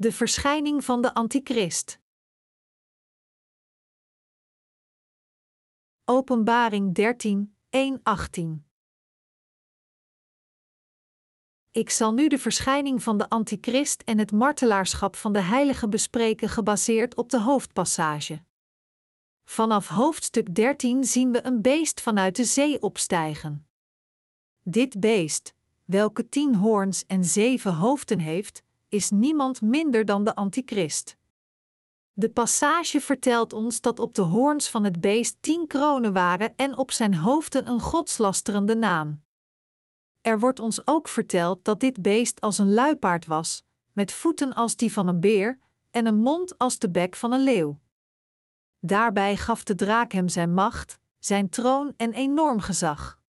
De verschijning van de Antichrist. Openbaring 13, 1, 18. Ik zal nu de verschijning van de Antichrist en het martelaarschap van de heilige bespreken gebaseerd op de hoofdpassage. Vanaf hoofdstuk 13 zien we een beest vanuit de zee opstijgen. Dit beest, welke tien hoorns en zeven hoofden heeft, is niemand minder dan de Antichrist. De passage vertelt ons dat op de hoorns van het beest tien kronen waren en op zijn hoofden een godslasterende naam. Er wordt ons ook verteld dat dit beest als een luipaard was, met voeten als die van een beer en een mond als de bek van een leeuw. Daarbij gaf de draak hem zijn macht, zijn troon en enorm gezag.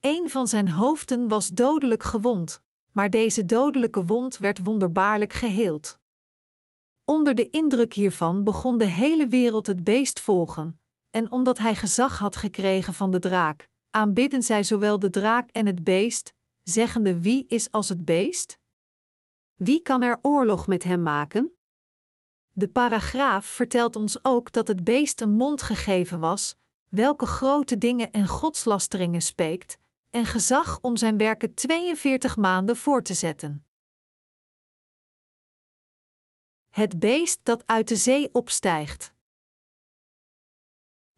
Een van zijn hoofden was dodelijk gewond, maar deze dodelijke wond werd wonderbaarlijk geheeld. Onder de indruk hiervan begon de hele wereld het beest volgen, en omdat hij gezag had gekregen van de draak, aanbidden zij zowel de draak en het beest, zeggende wie is als het beest? Wie kan er oorlog met hem maken? De paragraaf vertelt ons ook dat het beest een mond gegeven was, welke grote dingen en godslasteringen spreekt, en gezag om zijn werken 42 maanden voor te zetten. Het beest dat uit de zee opstijgt.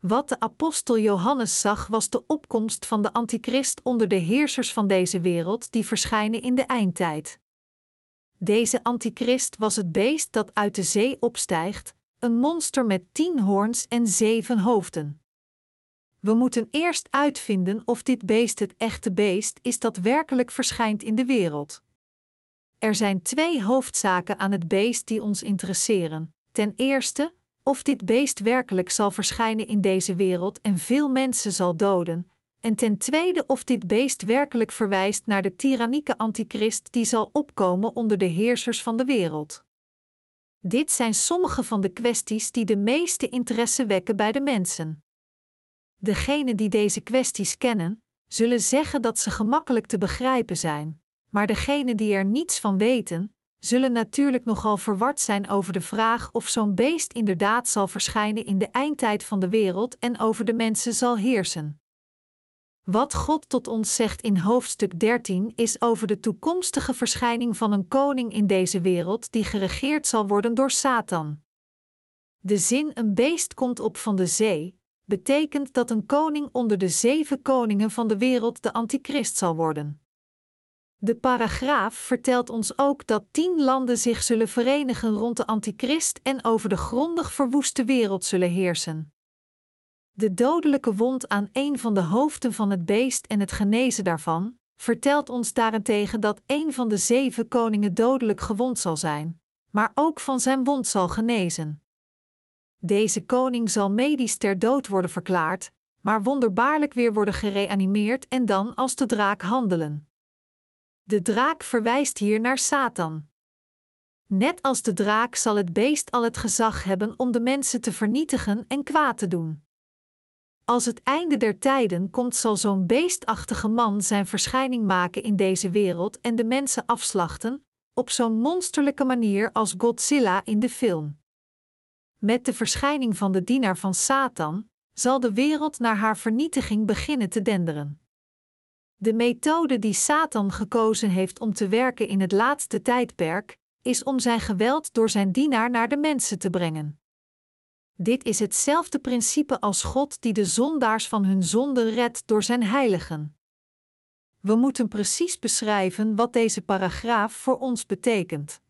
Wat de apostel Johannes zag was de opkomst van de antichrist onder de heersers van deze wereld die verschijnen in de eindtijd. Deze antichrist was het beest dat uit de zee opstijgt, een monster met tien hoorns en zeven hoofden. We moeten eerst uitvinden of dit beest het echte beest is dat werkelijk verschijnt in de wereld. Er zijn twee hoofdzaken aan het beest die ons interesseren. Ten eerste, of dit beest werkelijk zal verschijnen in deze wereld en veel mensen zal doden. En ten tweede, of dit beest werkelijk verwijst naar de tyrannieke antichrist die zal opkomen onder de heersers van de wereld. Dit zijn sommige van de kwesties die de meeste interesse wekken bij de mensen. Degenen die deze kwesties kennen, zullen zeggen dat ze gemakkelijk te begrijpen zijn, maar degenen die er niets van weten, zullen natuurlijk nogal verward zijn over de vraag of zo'n beest inderdaad zal verschijnen in de eindtijd van de wereld en over de mensen zal heersen. Wat God tot ons zegt in hoofdstuk 13 is over de toekomstige verschijning van een koning in deze wereld die geregeerd zal worden door Satan. De zin een beest komt op van de zee, betekent dat een koning onder de zeven koningen van de wereld de antichrist zal worden. De paragraaf vertelt ons ook dat tien landen zich zullen verenigen rond de antichrist en over de grondig verwoeste wereld zullen heersen. De dodelijke wond aan een van de hoofden van het beest en het genezen daarvan, vertelt ons daarentegen dat een van de zeven koningen dodelijk gewond zal zijn, maar ook van zijn wond zal genezen. Deze koning zal medisch ter dood worden verklaard, maar wonderbaarlijk weer worden gereanimeerd en dan als de draak handelen. De draak verwijst hier naar Satan. Net als de draak zal het beest al het gezag hebben om de mensen te vernietigen en kwaad te doen. Als het einde der tijden komt, zal zo'n beestachtige man zijn verschijning maken in deze wereld en de mensen afslachten, op zo'n monsterlijke manier als Godzilla in de film. Met de verschijning van de dienaar van Satan zal de wereld naar haar vernietiging beginnen te denderen. De methode die Satan gekozen heeft om te werken in het laatste tijdperk, is om zijn geweld door zijn dienaar naar de mensen te brengen. Dit is hetzelfde principe als God die de zondaars van hun zonden redt door zijn heiligen. We moeten precies beschrijven wat deze paragraaf voor ons betekent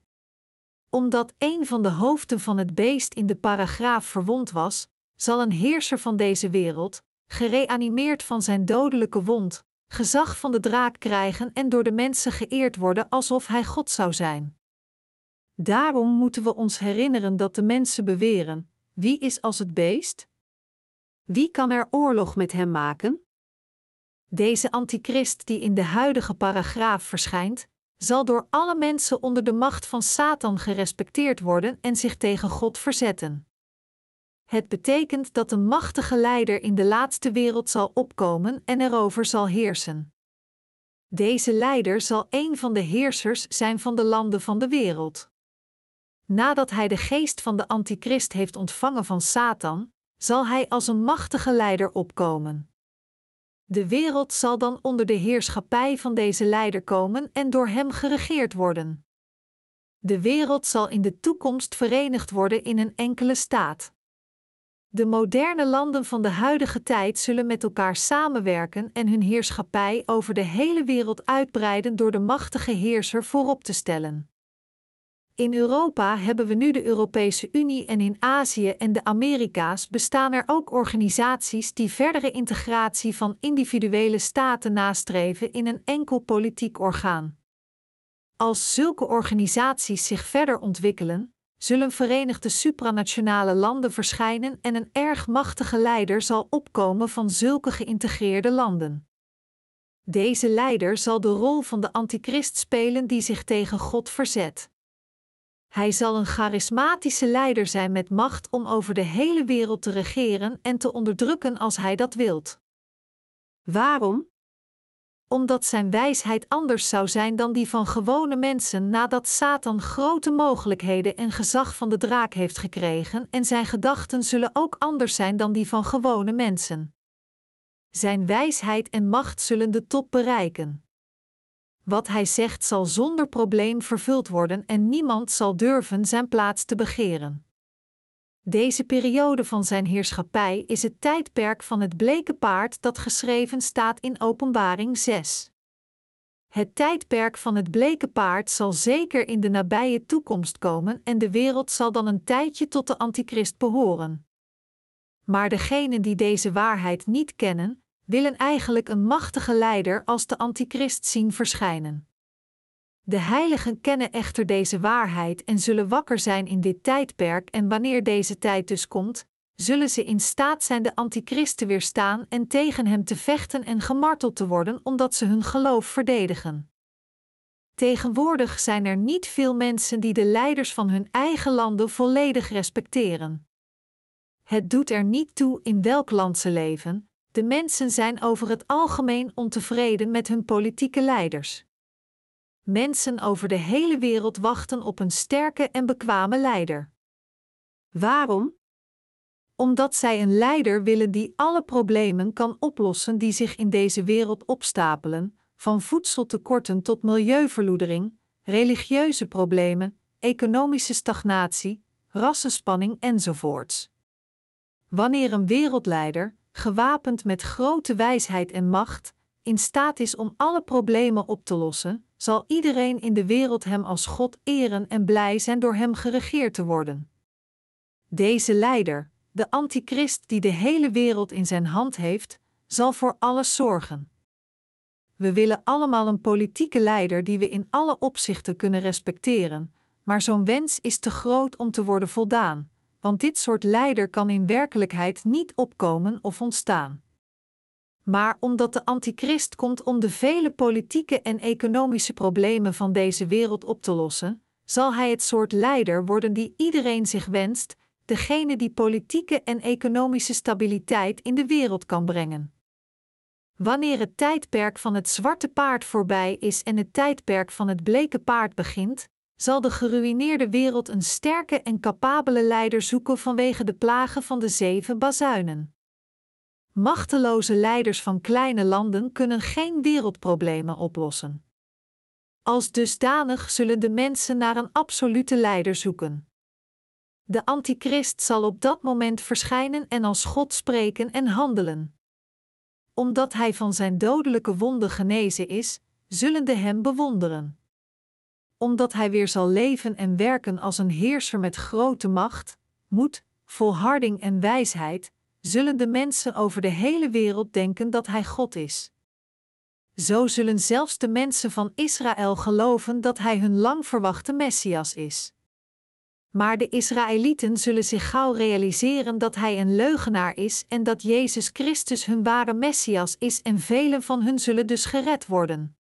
omdat een van de hoofden van het beest in de paragraaf verwond was, zal een heerser van deze wereld, gereanimeerd van zijn dodelijke wond, gezag van de draak krijgen en door de mensen geëerd worden alsof hij God zou zijn. Daarom moeten we ons herinneren dat de mensen beweren: wie is als het beest? Wie kan er oorlog met hem maken? Deze antichrist die in de huidige paragraaf verschijnt, zal door alle mensen onder de macht van Satan gerespecteerd worden en zich tegen God verzetten. Het betekent dat een machtige leider in de laatste wereld zal opkomen en erover zal heersen. Deze leider zal een van de heersers zijn van de landen van de wereld. Nadat hij de geest van de antichrist heeft ontvangen van Satan, zal hij als een machtige leider opkomen. De wereld zal dan onder de heerschappij van deze leider komen en door hem geregeerd worden. De wereld zal in de toekomst verenigd worden in een enkele staat. De moderne landen van de huidige tijd zullen met elkaar samenwerken en hun heerschappij over de hele wereld uitbreiden door de machtige heerser voorop te stellen. In Europa hebben we nu de Europese Unie en in Azië en de Amerika's bestaan er ook organisaties die verdere integratie van individuele staten nastreven in een enkel politiek orgaan. Als zulke organisaties zich verder ontwikkelen, zullen verenigde supranationale landen verschijnen en een erg machtige leider zal opkomen van zulke geïntegreerde landen. Deze leider zal de rol van de antichrist spelen die zich tegen God verzet. Hij zal een charismatische leider zijn met macht om over de hele wereld te regeren en te onderdrukken als hij dat wilt. Waarom? Omdat zijn wijsheid anders zou zijn dan die van gewone mensen nadat Satan grote mogelijkheden en gezag van de draak heeft gekregen, en zijn gedachten zullen ook anders zijn dan die van gewone mensen. Zijn wijsheid en macht zullen de top bereiken. Wat hij zegt zal zonder probleem vervuld worden en niemand zal durven zijn plaats te begeren. Deze periode van zijn heerschappij is het tijdperk van het bleke paard dat geschreven staat in Openbaring 6. Het tijdperk van het bleke paard zal zeker in de nabije toekomst komen en de wereld zal dan een tijdje tot de antichrist behoren. Maar degenen die deze waarheid niet kennen, willen eigenlijk een machtige leider als de antichrist zien verschijnen. De heiligen kennen echter deze waarheid en zullen wakker zijn in dit tijdperk en wanneer deze tijd dus komt, zullen ze in staat zijn de antichrist te weerstaan en tegen hem te vechten en gemarteld te worden omdat ze hun geloof verdedigen. Tegenwoordig zijn er niet veel mensen die de leiders van hun eigen landen volledig respecteren. Het doet er niet toe in welk land ze leven, de mensen zijn over het algemeen ontevreden met hun politieke leiders. Mensen over de hele wereld wachten op een sterke en bekwame leider. Waarom? Omdat zij een leider willen die alle problemen kan oplossen die zich in deze wereld opstapelen, van voedseltekorten tot milieuverloedering, religieuze problemen, economische stagnatie, rassenspanning enzovoorts. Wanneer een wereldleider, gewapend met grote wijsheid en macht, in staat is om alle problemen op te lossen, zal iedereen in de wereld hem als God eren en blij zijn door hem geregeerd te worden. Deze leider, de antichrist die de hele wereld in zijn hand heeft, zal voor alles zorgen. We willen allemaal een politieke leider die we in alle opzichten kunnen respecteren, maar zo'n wens is te groot om te worden voldaan want dit soort leider kan in werkelijkheid niet opkomen of ontstaan. Maar omdat de antichrist komt om de vele politieke en economische problemen van deze wereld op te lossen, zal hij het soort leider worden die iedereen zich wenst, degene die politieke en economische stabiliteit in de wereld kan brengen. Wanneer het tijdperk van het zwarte paard voorbij is en het tijdperk van het bleke paard begint, zal de geruïneerde wereld een sterke en capabele leider zoeken vanwege de plagen van de zeven bazuinen. Machteloze leiders van kleine landen kunnen geen wereldproblemen oplossen. Als dusdanig zullen de mensen naar een absolute leider zoeken. De antichrist zal op dat moment verschijnen en als God spreken en handelen. Omdat hij van zijn dodelijke wonden genezen is, zullen de hem bewonderen omdat hij weer zal leven en werken als een heerser met grote macht, moed, volharding en wijsheid, zullen de mensen over de hele wereld denken dat hij God is. Zo zullen zelfs de mensen van Israël geloven dat hij hun lang verwachte Messias is. Maar de Israëlieten zullen zich gauw realiseren dat hij een leugenaar is en dat Jezus Christus hun ware Messias is en velen van hun zullen dus gered worden.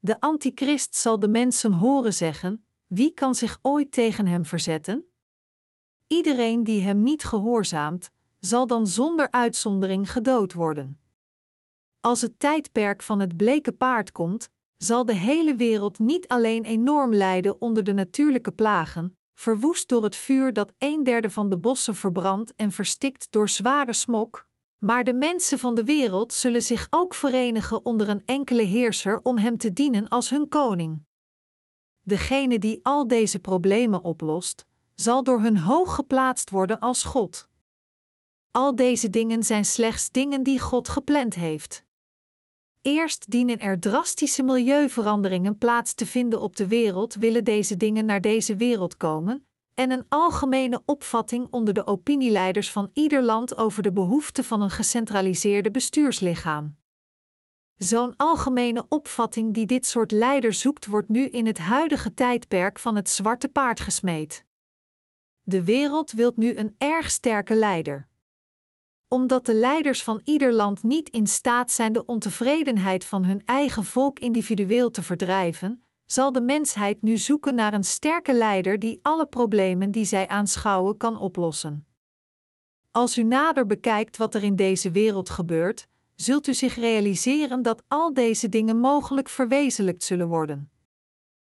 De antichrist zal de mensen horen zeggen: wie kan zich ooit tegen hem verzetten? Iedereen die hem niet gehoorzaamt, zal dan zonder uitzondering gedood worden. Als het tijdperk van het bleke paard komt, zal de hele wereld niet alleen enorm lijden onder de natuurlijke plagen, verwoest door het vuur dat een derde van de bossen verbrandt en verstikt door zware smok, maar de mensen van de wereld zullen zich ook verenigen onder een enkele heerser om hem te dienen als hun koning. Degene die al deze problemen oplost, zal door hun hoog geplaatst worden als God. Al deze dingen zijn slechts dingen die God gepland heeft. Eerst dienen er drastische milieuveranderingen plaats te vinden op de wereld, willen deze dingen naar deze wereld komen, en een algemene opvatting onder de opinieleiders van ieder land over de behoefte van een gecentraliseerde bestuurslichaam. Zo'n algemene opvatting die dit soort leider zoekt, wordt nu in het huidige tijdperk van het zwarte paard gesmeed. De wereld wilt nu een erg sterke leider. Omdat de leiders van ieder land niet in staat zijn de ontevredenheid van hun eigen volk individueel te verdrijven, zal de mensheid nu zoeken naar een sterke leider die alle problemen die zij aanschouwen kan oplossen. Als u nader bekijkt wat er in deze wereld gebeurt, zult u zich realiseren dat al deze dingen mogelijk verwezenlijkt zullen worden.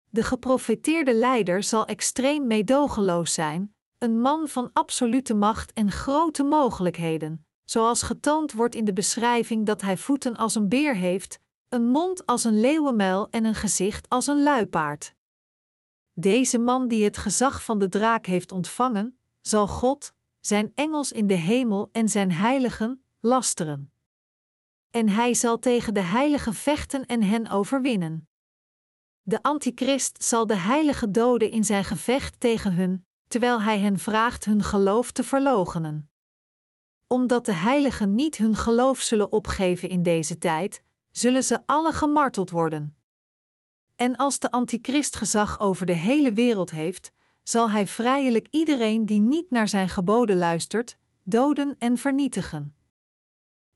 De geprofeteerde leider zal extreem meedogenloos zijn, een man van absolute macht en grote mogelijkheden, zoals getoond wordt in de beschrijving dat hij voeten als een beer heeft, een mond als een leeuwenmuil en een gezicht als een luipaard. Deze man die het gezag van de draak heeft ontvangen, zal God, zijn engels in de hemel en zijn heiligen lasteren. En hij zal tegen de heiligen vechten en hen overwinnen. De antichrist zal de heilige doden in zijn gevecht tegen hun, terwijl hij hen vraagt hun geloof te verloochenen. Omdat de heiligen niet hun geloof zullen opgeven in deze tijd, zullen ze alle gemarteld worden. En als de antichrist gezag over de hele wereld heeft, zal hij vrijelijk iedereen die niet naar zijn geboden luistert, doden en vernietigen.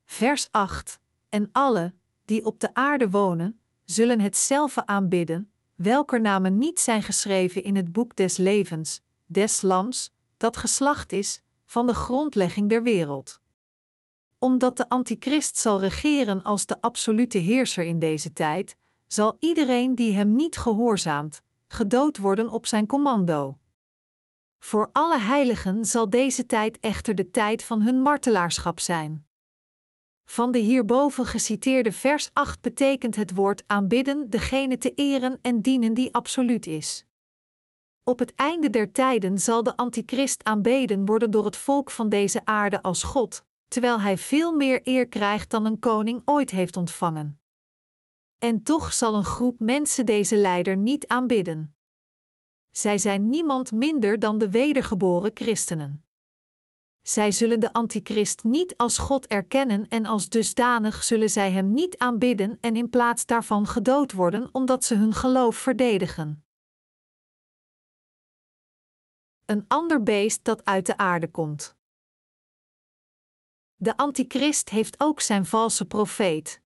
Vers 8 En alle, die op de aarde wonen, zullen hetzelfde aanbidden, welker namen niet zijn geschreven in het boek des levens, des lams, dat geslacht is, van de grondlegging der wereld omdat de antichrist zal regeren als de absolute heerser in deze tijd, zal iedereen die hem niet gehoorzaamt, gedood worden op zijn commando. Voor alle heiligen zal deze tijd echter de tijd van hun martelaarschap zijn. Van de hierboven geciteerde vers 8 betekent het woord aanbidden degene te eren en dienen die absoluut is. Op het einde der tijden zal de antichrist aanbeden worden door het volk van deze aarde als God, terwijl hij veel meer eer krijgt dan een koning ooit heeft ontvangen. En toch zal een groep mensen deze leider niet aanbidden. Zij zijn niemand minder dan de wedergeboren christenen. Zij zullen de antichrist niet als God erkennen en als dusdanig zullen zij hem niet aanbidden en in plaats daarvan gedood worden omdat ze hun geloof verdedigen. Een ander beest dat uit de aarde komt. De antichrist heeft ook zijn valse profeet.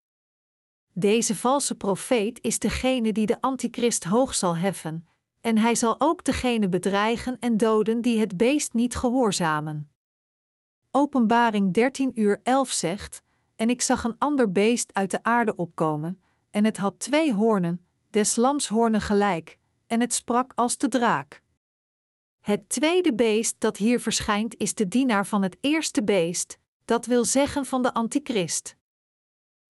Deze valse profeet is degene die de antichrist hoog zal heffen, en hij zal ook degene bedreigen en doden die het beest niet gehoorzamen. Openbaring 13 uur 11 zegt: En ik zag een ander beest uit de aarde opkomen, en het had twee hoornen, des lams hoornen gelijk, en het sprak als de draak. Het tweede beest dat hier verschijnt is de dienaar van het eerste beest, dat wil zeggen van de antichrist.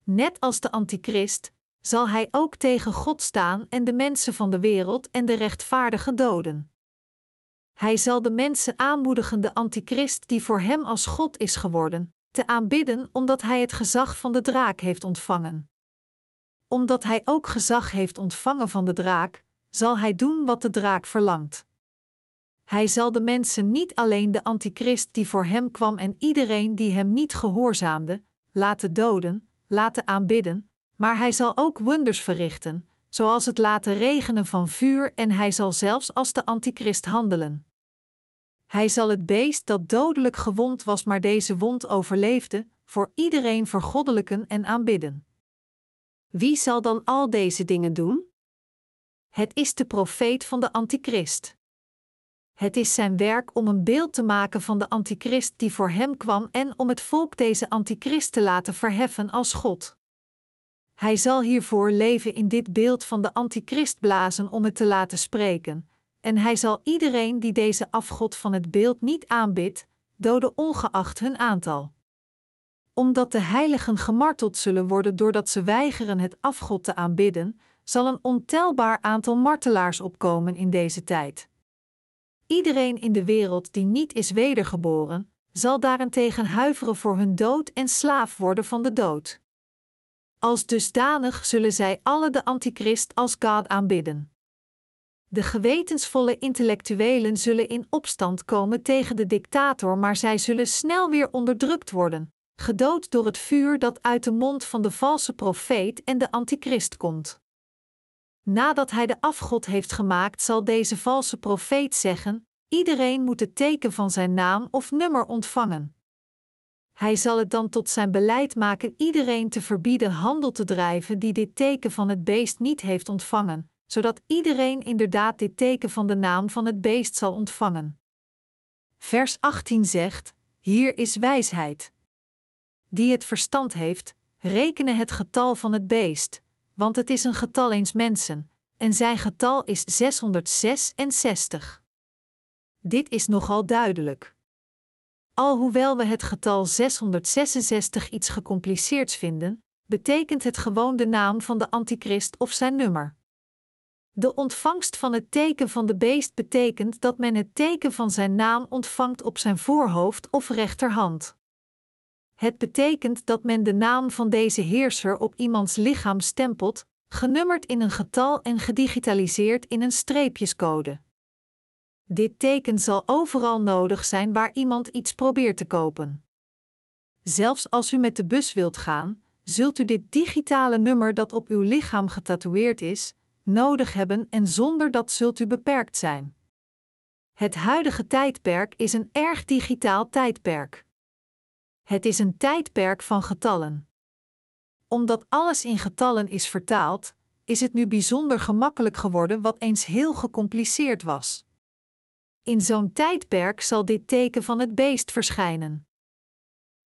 Net als de antichrist zal hij ook tegen God staan en de mensen van de wereld en de rechtvaardige doden. Hij zal de mensen aanmoedigen de antichrist die voor hem als God is geworden, te aanbidden omdat hij het gezag van de draak heeft ontvangen. Omdat hij ook gezag heeft ontvangen van de draak, zal hij doen wat de draak verlangt. Hij zal de mensen niet alleen de antichrist die voor hem kwam en iedereen die hem niet gehoorzaamde, laten doden, laten aanbidden, maar hij zal ook wonders verrichten, zoals het laten regenen van vuur en hij zal zelfs als de antichrist handelen. Hij zal het beest dat dodelijk gewond was, maar deze wond overleefde, voor iedereen vergoddelijken en aanbidden. Wie zal dan al deze dingen doen? Het is de profeet van de antichrist. Het is zijn werk om een beeld te maken van de antichrist die voor hem kwam en om het volk deze antichrist te laten verheffen als God. Hij zal hiervoor leven in dit beeld van de antichrist blazen om het te laten spreken, en hij zal iedereen die deze afgod van het beeld niet aanbidt, doden ongeacht hun aantal. Omdat de heiligen gemarteld zullen worden doordat ze weigeren het afgod te aanbidden, zal een ontelbaar aantal martelaars opkomen in deze tijd. Iedereen in de wereld die niet is wedergeboren, zal daarentegen huiveren voor hun dood en slaaf worden van de dood. Als dusdanig zullen zij alle de antichrist als God aanbidden. De gewetensvolle intellectuelen zullen in opstand komen tegen de dictator, maar zij zullen snel weer onderdrukt worden, gedood door het vuur dat uit de mond van de valse profeet en de antichrist komt. Nadat hij de afgod heeft gemaakt, zal deze valse profeet zeggen: Iedereen moet het teken van zijn naam of nummer ontvangen. Hij zal het dan tot zijn beleid maken iedereen te verbieden handel te drijven die dit teken van het beest niet heeft ontvangen, zodat iedereen inderdaad dit teken van de naam van het beest zal ontvangen. Vers 18 zegt: Hier is wijsheid. Die het verstand heeft, rekenen het getal van het beest, want het is een getal eens mensen, en zijn getal is 666. Dit is nogal duidelijk. Alhoewel we het getal 666 iets gecompliceerds vinden, betekent het gewoon de naam van de antichrist of zijn nummer. De ontvangst van het teken van de beest betekent dat men het teken van zijn naam ontvangt op zijn voorhoofd of rechterhand. Het betekent dat men de naam van deze heerser op iemands lichaam stempelt, genummerd in een getal en gedigitaliseerd in een streepjescode. Dit teken zal overal nodig zijn waar iemand iets probeert te kopen. Zelfs als u met de bus wilt gaan, zult u dit digitale nummer dat op uw lichaam getatoeëerd is, nodig hebben en zonder dat zult u beperkt zijn. Het huidige tijdperk is een erg digitaal tijdperk. Het is een tijdperk van getallen. Omdat alles in getallen is vertaald, is het nu bijzonder gemakkelijk geworden wat eens heel gecompliceerd was. In zo'n tijdperk zal dit teken van het beest verschijnen.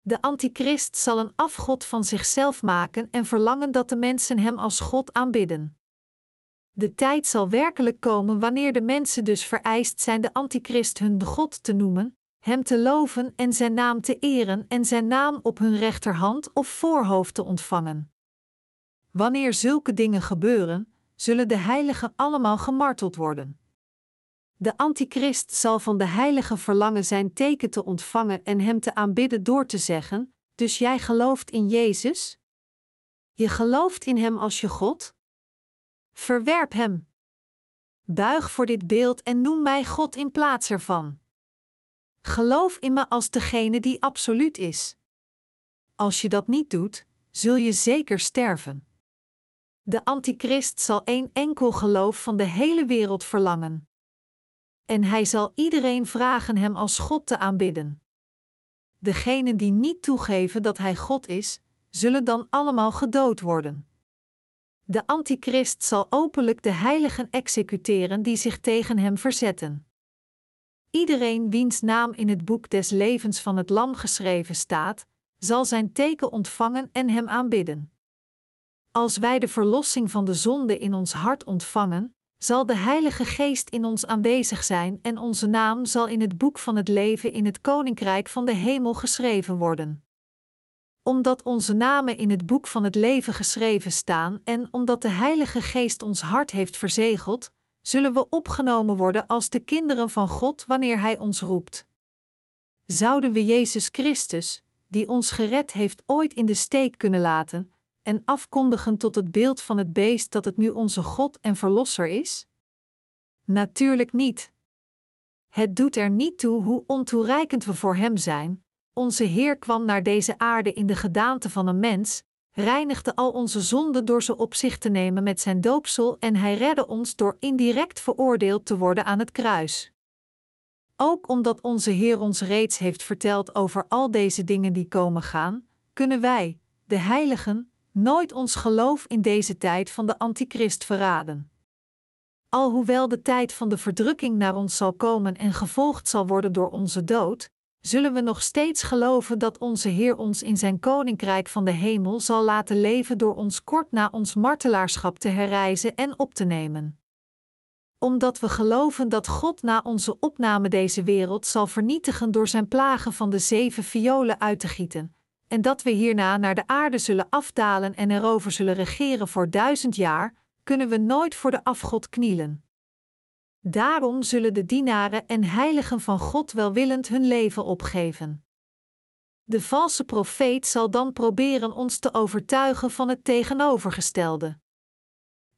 De antichrist zal een afgod van zichzelf maken en verlangen dat de mensen hem als God aanbidden. De tijd zal werkelijk komen wanneer de mensen dus vereist zijn de antichrist hun God te noemen, hem te loven en zijn naam te eren en zijn naam op hun rechterhand of voorhoofd te ontvangen. Wanneer zulke dingen gebeuren, zullen de heiligen allemaal gemarteld worden. De antichrist zal van de heilige verlangen zijn teken te ontvangen en hem te aanbidden door te zeggen: Dus jij gelooft in Jezus? Je gelooft in hem als je God? Verwerp hem. Buig voor dit beeld en noem mij God in plaats ervan. Geloof in me als degene die absoluut is. Als je dat niet doet, zul je zeker sterven. De antichrist zal één enkel geloof van de hele wereld verlangen en hij zal iedereen vragen hem als God te aanbidden. Degenen die niet toegeven dat hij God is, zullen dan allemaal gedood worden. De antichrist zal openlijk de heiligen executeren die zich tegen hem verzetten. Iedereen wiens naam in het boek des levens van het Lam geschreven staat, zal zijn teken ontvangen en hem aanbidden. Als wij de verlossing van de zonde in ons hart ontvangen, zal de Heilige Geest in ons aanwezig zijn en onze naam zal in het boek van het leven in het Koninkrijk van de Hemel geschreven worden. Omdat onze namen in het boek van het leven geschreven staan en omdat de Heilige Geest ons hart heeft verzegeld, zullen we opgenomen worden als de kinderen van God wanneer Hij ons roept. Zouden we Jezus Christus, die ons gered heeft, ooit in de steek kunnen laten, en afkondigen tot het beeld van het beest dat het nu onze God en Verlosser is? Natuurlijk niet. Het doet er niet toe hoe ontoereikend we voor Hem zijn. Onze Heer kwam naar deze aarde in de gedaante van een mens, reinigde al onze zonden door ze op zich te nemen met zijn doopsel en Hij redde ons door indirect veroordeeld te worden aan het kruis. Ook omdat onze Heer ons reeds heeft verteld over al deze dingen die komen gaan, kunnen wij, de heiligen, nooit ons geloof in deze tijd van de antichrist verraden. Alhoewel de tijd van de verdrukking naar ons zal komen en gevolgd zal worden door onze dood, zullen we nog steeds geloven dat onze Heer ons in zijn koninkrijk van de hemel zal laten leven door ons kort na ons martelaarschap te herreizen en op te nemen. omdat we geloven dat God na onze opname deze wereld zal vernietigen door zijn plagen van de zeven violen uit te gieten, en dat we hierna naar de aarde zullen afdalen en erover zullen regeren voor duizend jaar, kunnen we nooit voor de afgod knielen. Daarom zullen de dienaren en heiligen van God welwillend hun leven opgeven. De valse profeet zal dan proberen ons te overtuigen van het tegenovergestelde.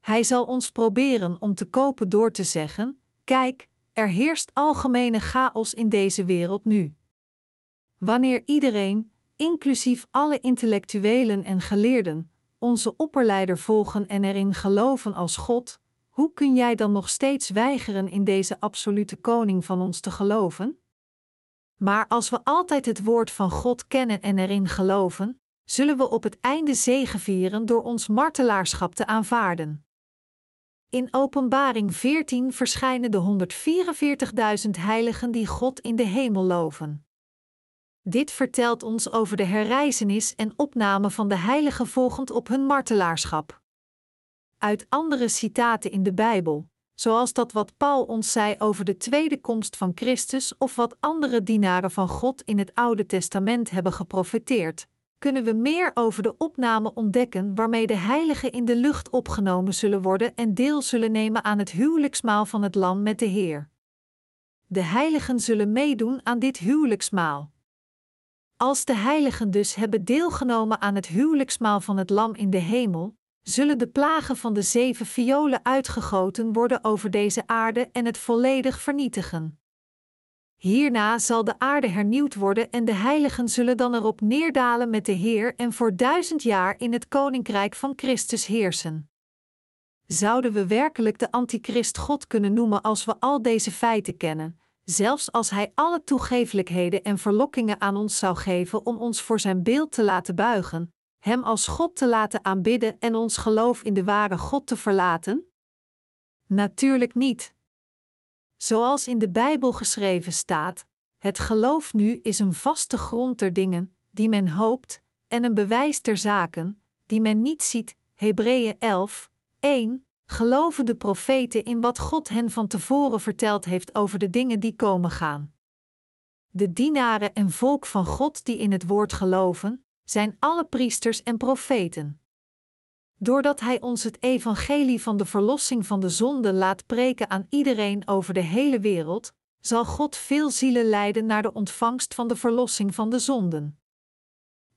Hij zal ons proberen om te kopen door te zeggen: Kijk, er heerst algemene chaos in deze wereld nu. Wanneer iedereen, inclusief alle intellectuelen en geleerden, onze opperleider volgen en erin geloven als God, hoe kun jij dan nog steeds weigeren in deze absolute koning van ons te geloven? Maar als we altijd het woord van God kennen en erin geloven, zullen we op het einde zegevieren door ons martelaarschap te aanvaarden. In Openbaring 14 verschijnen de 144.000 heiligen die God in de hemel loven. Dit vertelt ons over de herreizenis en opname van de heiligen volgend op hun martelaarschap. Uit andere citaten in de Bijbel, zoals dat wat Paul ons zei over de tweede komst van Christus of wat andere dienaren van God in het Oude Testament hebben geprofeteerd, kunnen we meer over de opname ontdekken waarmee de heiligen in de lucht opgenomen zullen worden en deel zullen nemen aan het huwelijksmaal van het Lam met de Heer. De heiligen zullen meedoen aan dit huwelijksmaal. Als de heiligen dus hebben deelgenomen aan het huwelijksmaal van het Lam in de hemel, zullen de plagen van de zeven violen uitgegoten worden over deze aarde en het volledig vernietigen. Hierna zal de aarde hernieuwd worden en de heiligen zullen dan erop neerdalen met de Heer en voor duizend jaar in het koninkrijk van Christus heersen. Zouden we werkelijk de antichrist God kunnen noemen als we al deze feiten kennen, zelfs als hij alle toegeeflijkheden en verlokkingen aan ons zou geven om ons voor zijn beeld te laten buigen, hem als God te laten aanbidden en ons geloof in de ware God te verlaten? Natuurlijk niet. Zoals in de Bijbel geschreven staat: Het geloof nu is een vaste grond der dingen, die men hoopt, en een bewijs der zaken, die men niet ziet. Hebreeën 11, 1. Geloven de profeten in wat God hen van tevoren verteld heeft over de dingen die komen gaan. De dienaren en volk van God die in het woord geloven, zijn alle priesters en profeten. Doordat Hij ons het evangelie van de verlossing van de zonde laat preken aan iedereen over de hele wereld, zal God veel zielen leiden naar de ontvangst van de verlossing van de zonden.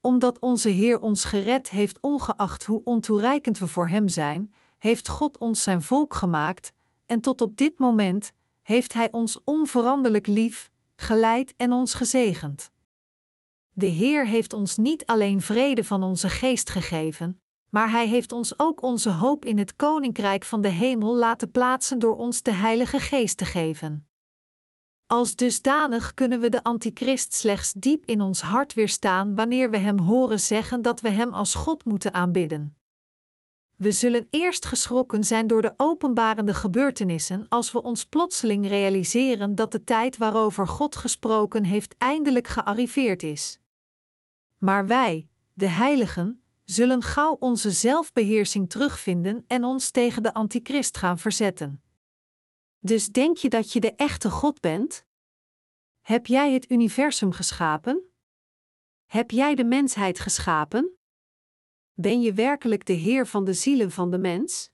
Omdat onze Heer ons gered heeft, ongeacht hoe ontoereikend we voor Hem zijn, heeft God ons Zijn volk gemaakt, en tot op dit moment heeft Hij ons onveranderlijk lief, geleid en ons gezegend. De Heer heeft ons niet alleen vrede van onze geest gegeven, maar Hij heeft ons ook onze hoop in het Koninkrijk van de Hemel laten plaatsen door ons de Heilige Geest te geven. Als dusdanig kunnen we de Antichrist slechts diep in ons hart weerstaan wanneer we Hem horen zeggen dat we Hem als God moeten aanbidden. We zullen eerst geschrokken zijn door de openbarende gebeurtenissen als we ons plotseling realiseren dat de tijd waarover God gesproken heeft eindelijk gearriveerd is. Maar wij, de heiligen, zullen gauw onze zelfbeheersing terugvinden en ons tegen de antichrist gaan verzetten. Dus denk je dat je de echte God bent? Heb jij het universum geschapen? Heb jij de mensheid geschapen? Ben je werkelijk de Heer van de zielen van de mens?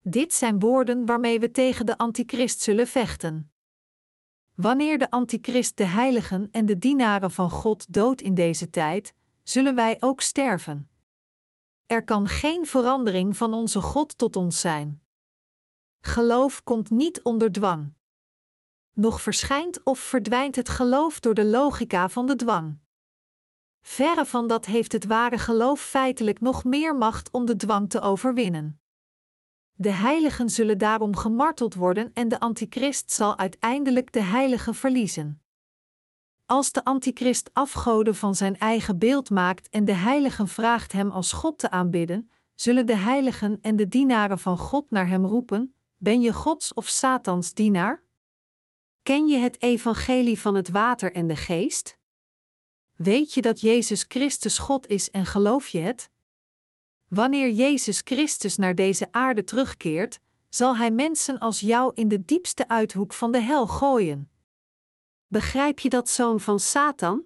Dit zijn woorden waarmee we tegen de antichrist zullen vechten. Wanneer de antichrist de heiligen en de dienaren van God doodt in deze tijd, zullen wij ook sterven. Er kan geen verandering van onze God tot ons zijn. Geloof komt niet onder dwang. Nog verschijnt of verdwijnt het geloof door de logica van de dwang. Verre van dat heeft het ware geloof feitelijk nog meer macht om de dwang te overwinnen. De heiligen zullen daarom gemarteld worden en de antichrist zal uiteindelijk de heiligen verliezen. Als de antichrist afgoden van zijn eigen beeld maakt en de heiligen vraagt hem als God te aanbidden, zullen de heiligen en de dienaren van God naar hem roepen: Ben je Gods of Satans dienaar? Ken je het evangelie van het water en de geest? Weet je dat Jezus Christus God is en geloof je het? Wanneer Jezus Christus naar deze aarde terugkeert, zal hij mensen als jou in de diepste uithoek van de hel gooien. Begrijp je dat zoon van Satan?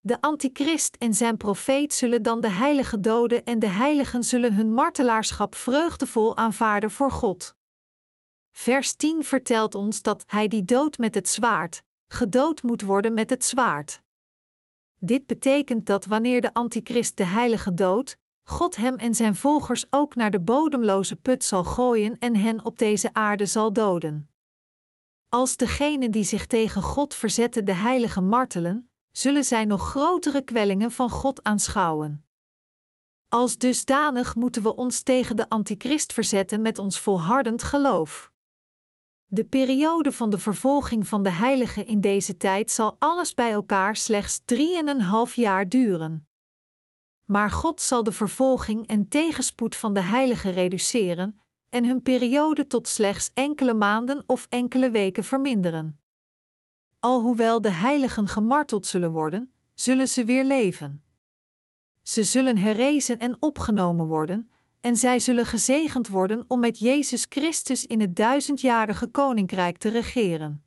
De antichrist en zijn profeet zullen dan de heilige doden en de heiligen zullen hun martelaarschap vreugdevol aanvaarden voor God. Vers 10 vertelt ons dat hij die dood met het zwaard, gedood moet worden met het zwaard. Dit betekent dat wanneer de antichrist de heilige dood, God hem en zijn volgers ook naar de bodemloze put zal gooien en hen op deze aarde zal doden. Als degenen die zich tegen God verzetten de heilige martelen, zullen zij nog grotere kwellingen van God aanschouwen. Als dusdanig moeten we ons tegen de antichrist verzetten met ons volhardend geloof. De periode van de vervolging van de heiligen in deze tijd zal alles bij elkaar slechts drieënhalf jaar duren. Maar God zal de vervolging en tegenspoed van de heiligen reduceren en hun periode tot slechts enkele maanden of enkele weken verminderen. Alhoewel de heiligen gemarteld zullen worden, zullen ze weer leven. Ze zullen herrezen en opgenomen worden, en zij zullen gezegend worden om met Jezus Christus in het duizendjarige koninkrijk te regeren.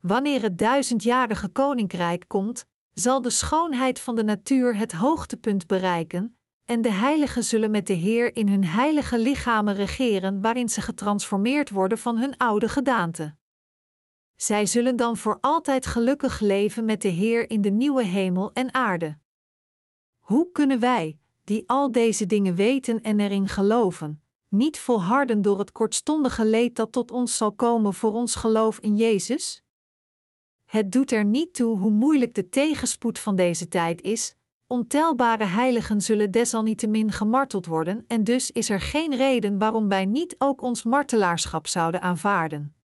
Wanneer het duizendjarige koninkrijk komt, zal de schoonheid van de natuur het hoogtepunt bereiken, en de heiligen zullen met de Heer in hun heilige lichamen regeren, waarin ze getransformeerd worden van hun oude gedaante. Zij zullen dan voor altijd gelukkig leven met de Heer in de nieuwe hemel en aarde. Hoe kunnen wij, die al deze dingen weten en erin geloven, niet volharden door het kortstondige leed dat tot ons zal komen voor ons geloof in Jezus? Het doet er niet toe hoe moeilijk de tegenspoed van deze tijd is, ontelbare heiligen zullen desalniettemin gemarteld worden en dus is er geen reden waarom wij niet ook ons martelaarschap zouden aanvaarden.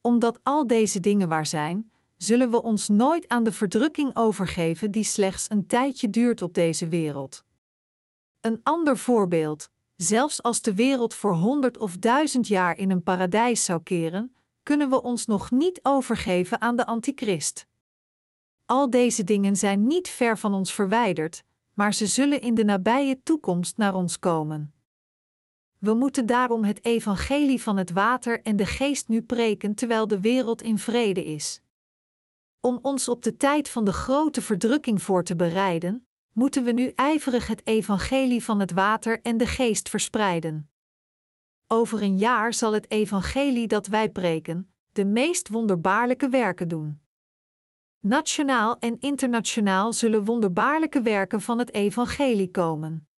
Omdat al deze dingen waar zijn, zullen we ons nooit aan de verdrukking overgeven die slechts een tijdje duurt op deze wereld. Een ander voorbeeld: zelfs als de wereld voor honderd of duizend jaar in een paradijs zou keren, kunnen we ons nog niet overgeven aan de antichrist. Al deze dingen zijn niet ver van ons verwijderd, maar ze zullen in de nabije toekomst naar ons komen. We moeten daarom het evangelie van het water en de geest nu preken terwijl de wereld in vrede is. Om ons op de tijd van de grote verdrukking voor te bereiden, moeten we nu ijverig het evangelie van het water en de geest verspreiden. Over een jaar zal het evangelie dat wij preken, de meest wonderbaarlijke werken doen. Nationaal en internationaal zullen wonderbaarlijke werken van het evangelie komen.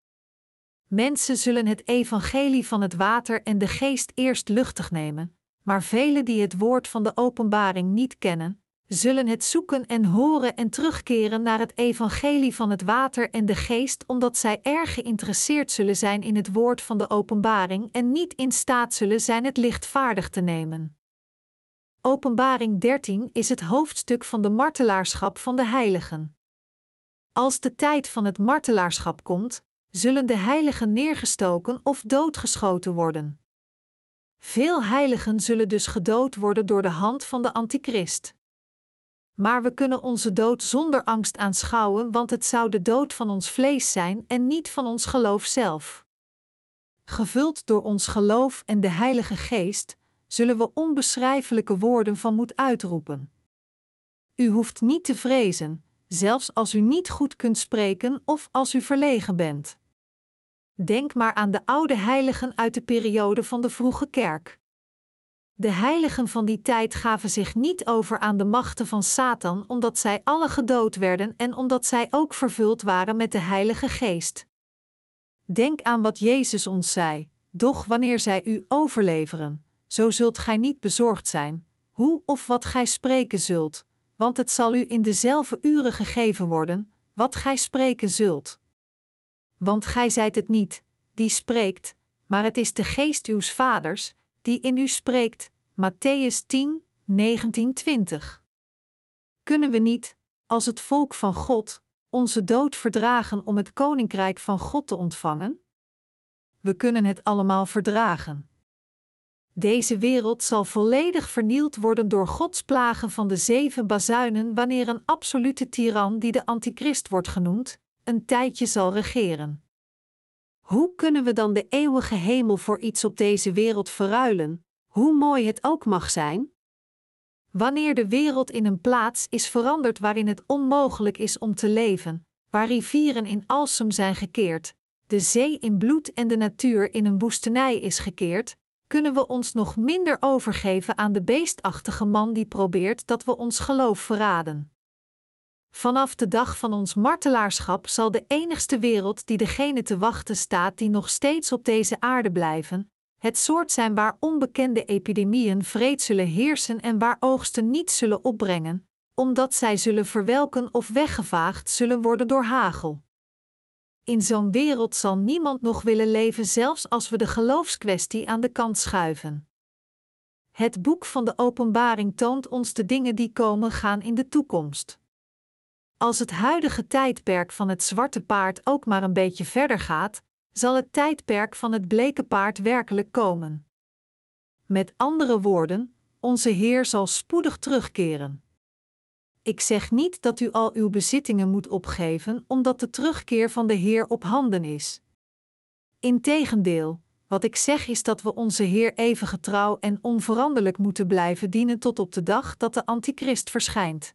Mensen zullen het evangelie van het water en de geest eerst luchtig nemen, maar velen die het woord van de openbaring niet kennen, zullen het zoeken en horen en terugkeren naar het evangelie van het water en de geest, omdat zij erg geïnteresseerd zullen zijn in het woord van de openbaring en niet in staat zullen zijn het lichtvaardig te nemen. Openbaring 13 is het hoofdstuk van de martelaarschap van de heiligen. Als de tijd van het martelaarschap komt, zullen de heiligen neergestoken of doodgeschoten worden. Veel heiligen zullen dus gedood worden door de hand van de antichrist maar we kunnen onze dood zonder angst aanschouwen, want het zou de dood van ons vlees zijn en niet van ons geloof zelf. Gevuld door ons geloof en de Heilige Geest, zullen we onbeschrijfelijke woorden van moed uitroepen. U hoeft niet te vrezen, zelfs als u niet goed kunt spreken of als u verlegen bent. Denk maar aan de oude heiligen uit de periode van de vroege kerk. De heiligen van die tijd gaven zich niet over aan de machten van Satan, omdat zij alle gedood werden en omdat zij ook vervuld waren met de Heilige Geest. Denk aan wat Jezus ons zei: Doch wanneer zij u overleveren, zo zult gij niet bezorgd zijn, hoe of wat gij spreken zult, want het zal u in dezelfde uren gegeven worden, wat gij spreken zult. Want gij zijt het niet, die spreekt, maar het is de geest uws vaders, die in u spreekt. Matthäus 10, 19, 20. Kunnen we niet, als het volk van God, onze dood verdragen om het koninkrijk van God te ontvangen? We kunnen het allemaal verdragen. Deze wereld zal volledig vernield worden door Gods plagen van de zeven bazuinen wanneer een absolute tiran die de antichrist wordt genoemd, een tijdje zal regeren. Hoe kunnen we dan de eeuwige hemel voor iets op deze wereld verruilen, hoe mooi het ook mag zijn? Wanneer de wereld in een plaats is veranderd waarin het onmogelijk is om te leven, waar rivieren in alsem zijn gekeerd, de zee in bloed en de natuur in een woestenij is gekeerd, kunnen we ons nog minder overgeven aan de beestachtige man die probeert dat we ons geloof verraden. Vanaf de dag van ons martelaarschap zal de enigste wereld die degene te wachten staat die nog steeds op deze aarde blijven, het soort zijn waar onbekende epidemieën vreed zullen heersen en waar oogsten niet zullen opbrengen, omdat zij zullen verwelken of weggevaagd zullen worden door hagel. In zo'n wereld zal niemand nog willen leven, zelfs als we de geloofskwestie aan de kant schuiven. Het boek van de Openbaring toont ons de dingen die komen gaan in de toekomst. Als het huidige tijdperk van het zwarte paard ook maar een beetje verder gaat, zal het tijdperk van het bleke paard werkelijk komen. Met andere woorden, onze Heer zal spoedig terugkeren. Ik zeg niet dat u al uw bezittingen moet opgeven, omdat de terugkeer van de Heer op handen is. Integendeel, wat ik zeg is dat we onze Heer even getrouw en onveranderlijk moeten blijven dienen tot op de dag dat de Antichrist verschijnt.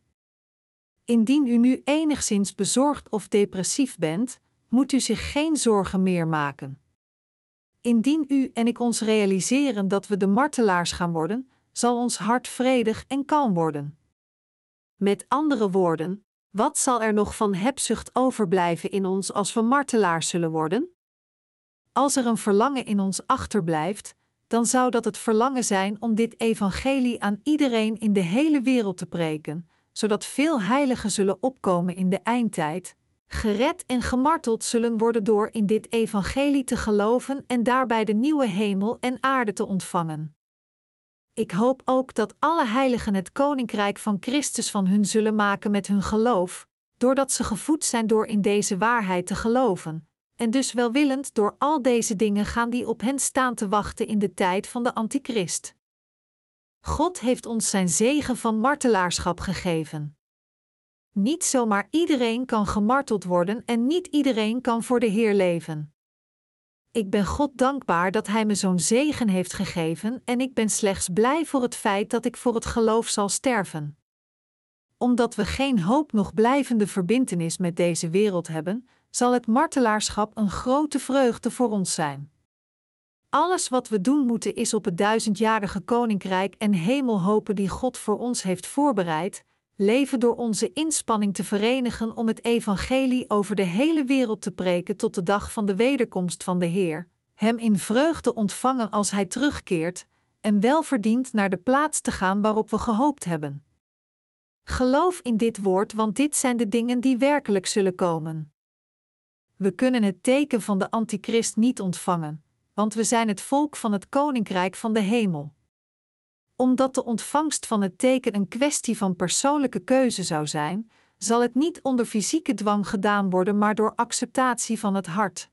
Indien u nu enigszins bezorgd of depressief bent, moet u zich geen zorgen meer maken. Indien u en ik ons realiseren dat we de martelaars gaan worden, zal ons hart vredig en kalm worden. Met andere woorden, wat zal er nog van hebzucht overblijven in ons als we martelaars zullen worden? Als er een verlangen in ons achterblijft, dan zou dat het verlangen zijn om dit evangelie aan iedereen in de hele wereld te preken, zodat veel heiligen zullen opkomen in de eindtijd, gered en gemarteld zullen worden door in dit evangelie te geloven en daarbij de nieuwe hemel en aarde te ontvangen. Ik hoop ook dat alle heiligen het koninkrijk van Christus van hun zullen maken met hun geloof, doordat ze gevoed zijn door in deze waarheid te geloven, en dus welwillend door al deze dingen gaan die op hen staan te wachten in de tijd van de Antichrist. God heeft ons zijn zegen van martelaarschap gegeven. Niet zomaar iedereen kan gemarteld worden en niet iedereen kan voor de Heer leven. Ik ben God dankbaar dat Hij me zo'n zegen heeft gegeven en ik ben slechts blij voor het feit dat ik voor het geloof zal sterven. Omdat we geen hoop nog blijvende verbintenis met deze wereld hebben, zal het martelaarschap een grote vreugde voor ons zijn. Alles wat we doen moeten is op het duizendjarige koninkrijk en hemel hopen die God voor ons heeft voorbereid, leven door onze inspanning te verenigen om het evangelie over de hele wereld te preken tot de dag van de wederkomst van de Heer, Hem in vreugde ontvangen als Hij terugkeert, en welverdiend naar de plaats te gaan waarop we gehoopt hebben. Geloof in dit woord, want dit zijn de dingen die werkelijk zullen komen. We kunnen het teken van de Antichrist niet ontvangen, want we zijn het volk van het Koninkrijk van de Hemel omdat de ontvangst van het teken een kwestie van persoonlijke keuze zou zijn, zal het niet onder fysieke dwang gedaan worden, maar door acceptatie van het hart.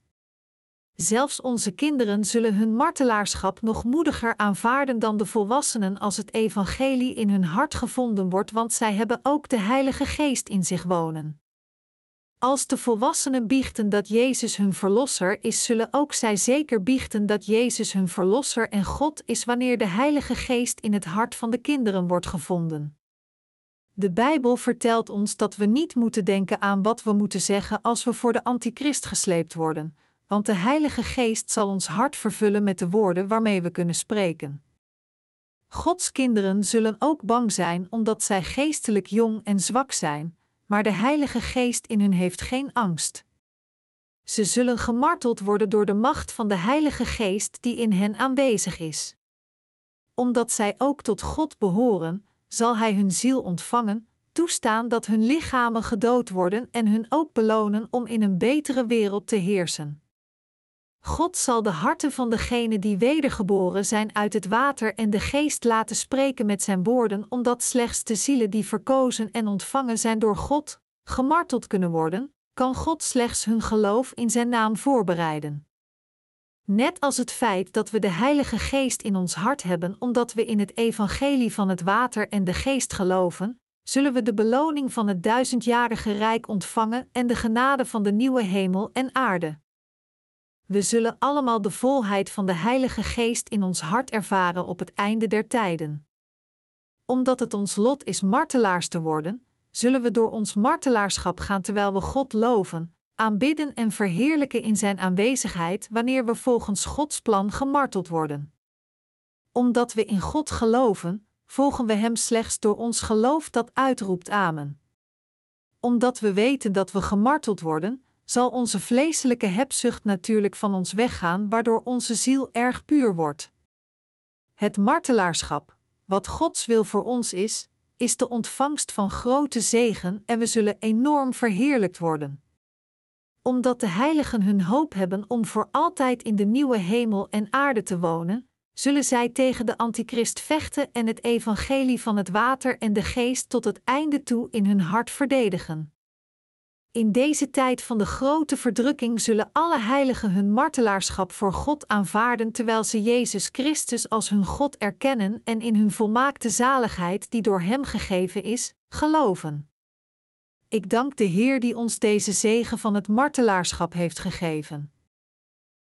Zelfs onze kinderen zullen hun martelaarschap nog moediger aanvaarden dan de volwassenen als het evangelie in hun hart gevonden wordt, want zij hebben ook de Heilige Geest in zich wonen. Als de volwassenen biechten dat Jezus hun verlosser is, zullen ook zij zeker biechten dat Jezus hun verlosser en God is wanneer de Heilige Geest in het hart van de kinderen wordt gevonden. De Bijbel vertelt ons dat we niet moeten denken aan wat we moeten zeggen als we voor de Antichrist gesleept worden, want de Heilige Geest zal ons hart vervullen met de woorden waarmee we kunnen spreken. Gods kinderen zullen ook bang zijn omdat zij geestelijk jong en zwak zijn maar de Heilige Geest in hun heeft geen angst. Ze zullen gemarteld worden door de macht van de Heilige Geest die in hen aanwezig is. Omdat zij ook tot God behoren, zal Hij hun ziel ontvangen, toestaan dat hun lichamen gedood worden en hun ook belonen om in een betere wereld te heersen. God zal de harten van degenen die wedergeboren zijn uit het water en de geest laten spreken met zijn woorden, omdat slechts de zielen die verkozen en ontvangen zijn door God, gemarteld kunnen worden, kan God slechts hun geloof in zijn naam voorbereiden. Net als het feit dat we de Heilige Geest in ons hart hebben omdat we in het evangelie van het water en de geest geloven, zullen we de beloning van het duizendjarige rijk ontvangen en de genade van de nieuwe hemel en aarde. We zullen allemaal de volheid van de Heilige Geest in ons hart ervaren op het einde der tijden. Omdat het ons lot is martelaars te worden, zullen we door ons martelaarschap gaan terwijl we God loven, aanbidden en verheerlijken in Zijn aanwezigheid wanneer we volgens Gods plan gemarteld worden. Omdat we in God geloven, volgen we Hem slechts door ons geloof dat uitroept Amen. Omdat we weten dat we gemarteld worden, zal onze vleeselijke hebzucht natuurlijk van ons weggaan, waardoor onze ziel erg puur wordt. Het martelaarschap, wat Gods wil voor ons is, is de ontvangst van grote zegen en we zullen enorm verheerlijkt worden. Omdat de heiligen hun hoop hebben om voor altijd in de nieuwe hemel en aarde te wonen, zullen zij tegen de antichrist vechten en het evangelie van het water en de geest tot het einde toe in hun hart verdedigen. In deze tijd van de grote verdrukking zullen alle heiligen hun martelaarschap voor God aanvaarden terwijl ze Jezus Christus als hun God erkennen en in hun volmaakte zaligheid die door Hem gegeven is, geloven. Ik dank de Heer die ons deze zegen van het martelaarschap heeft gegeven.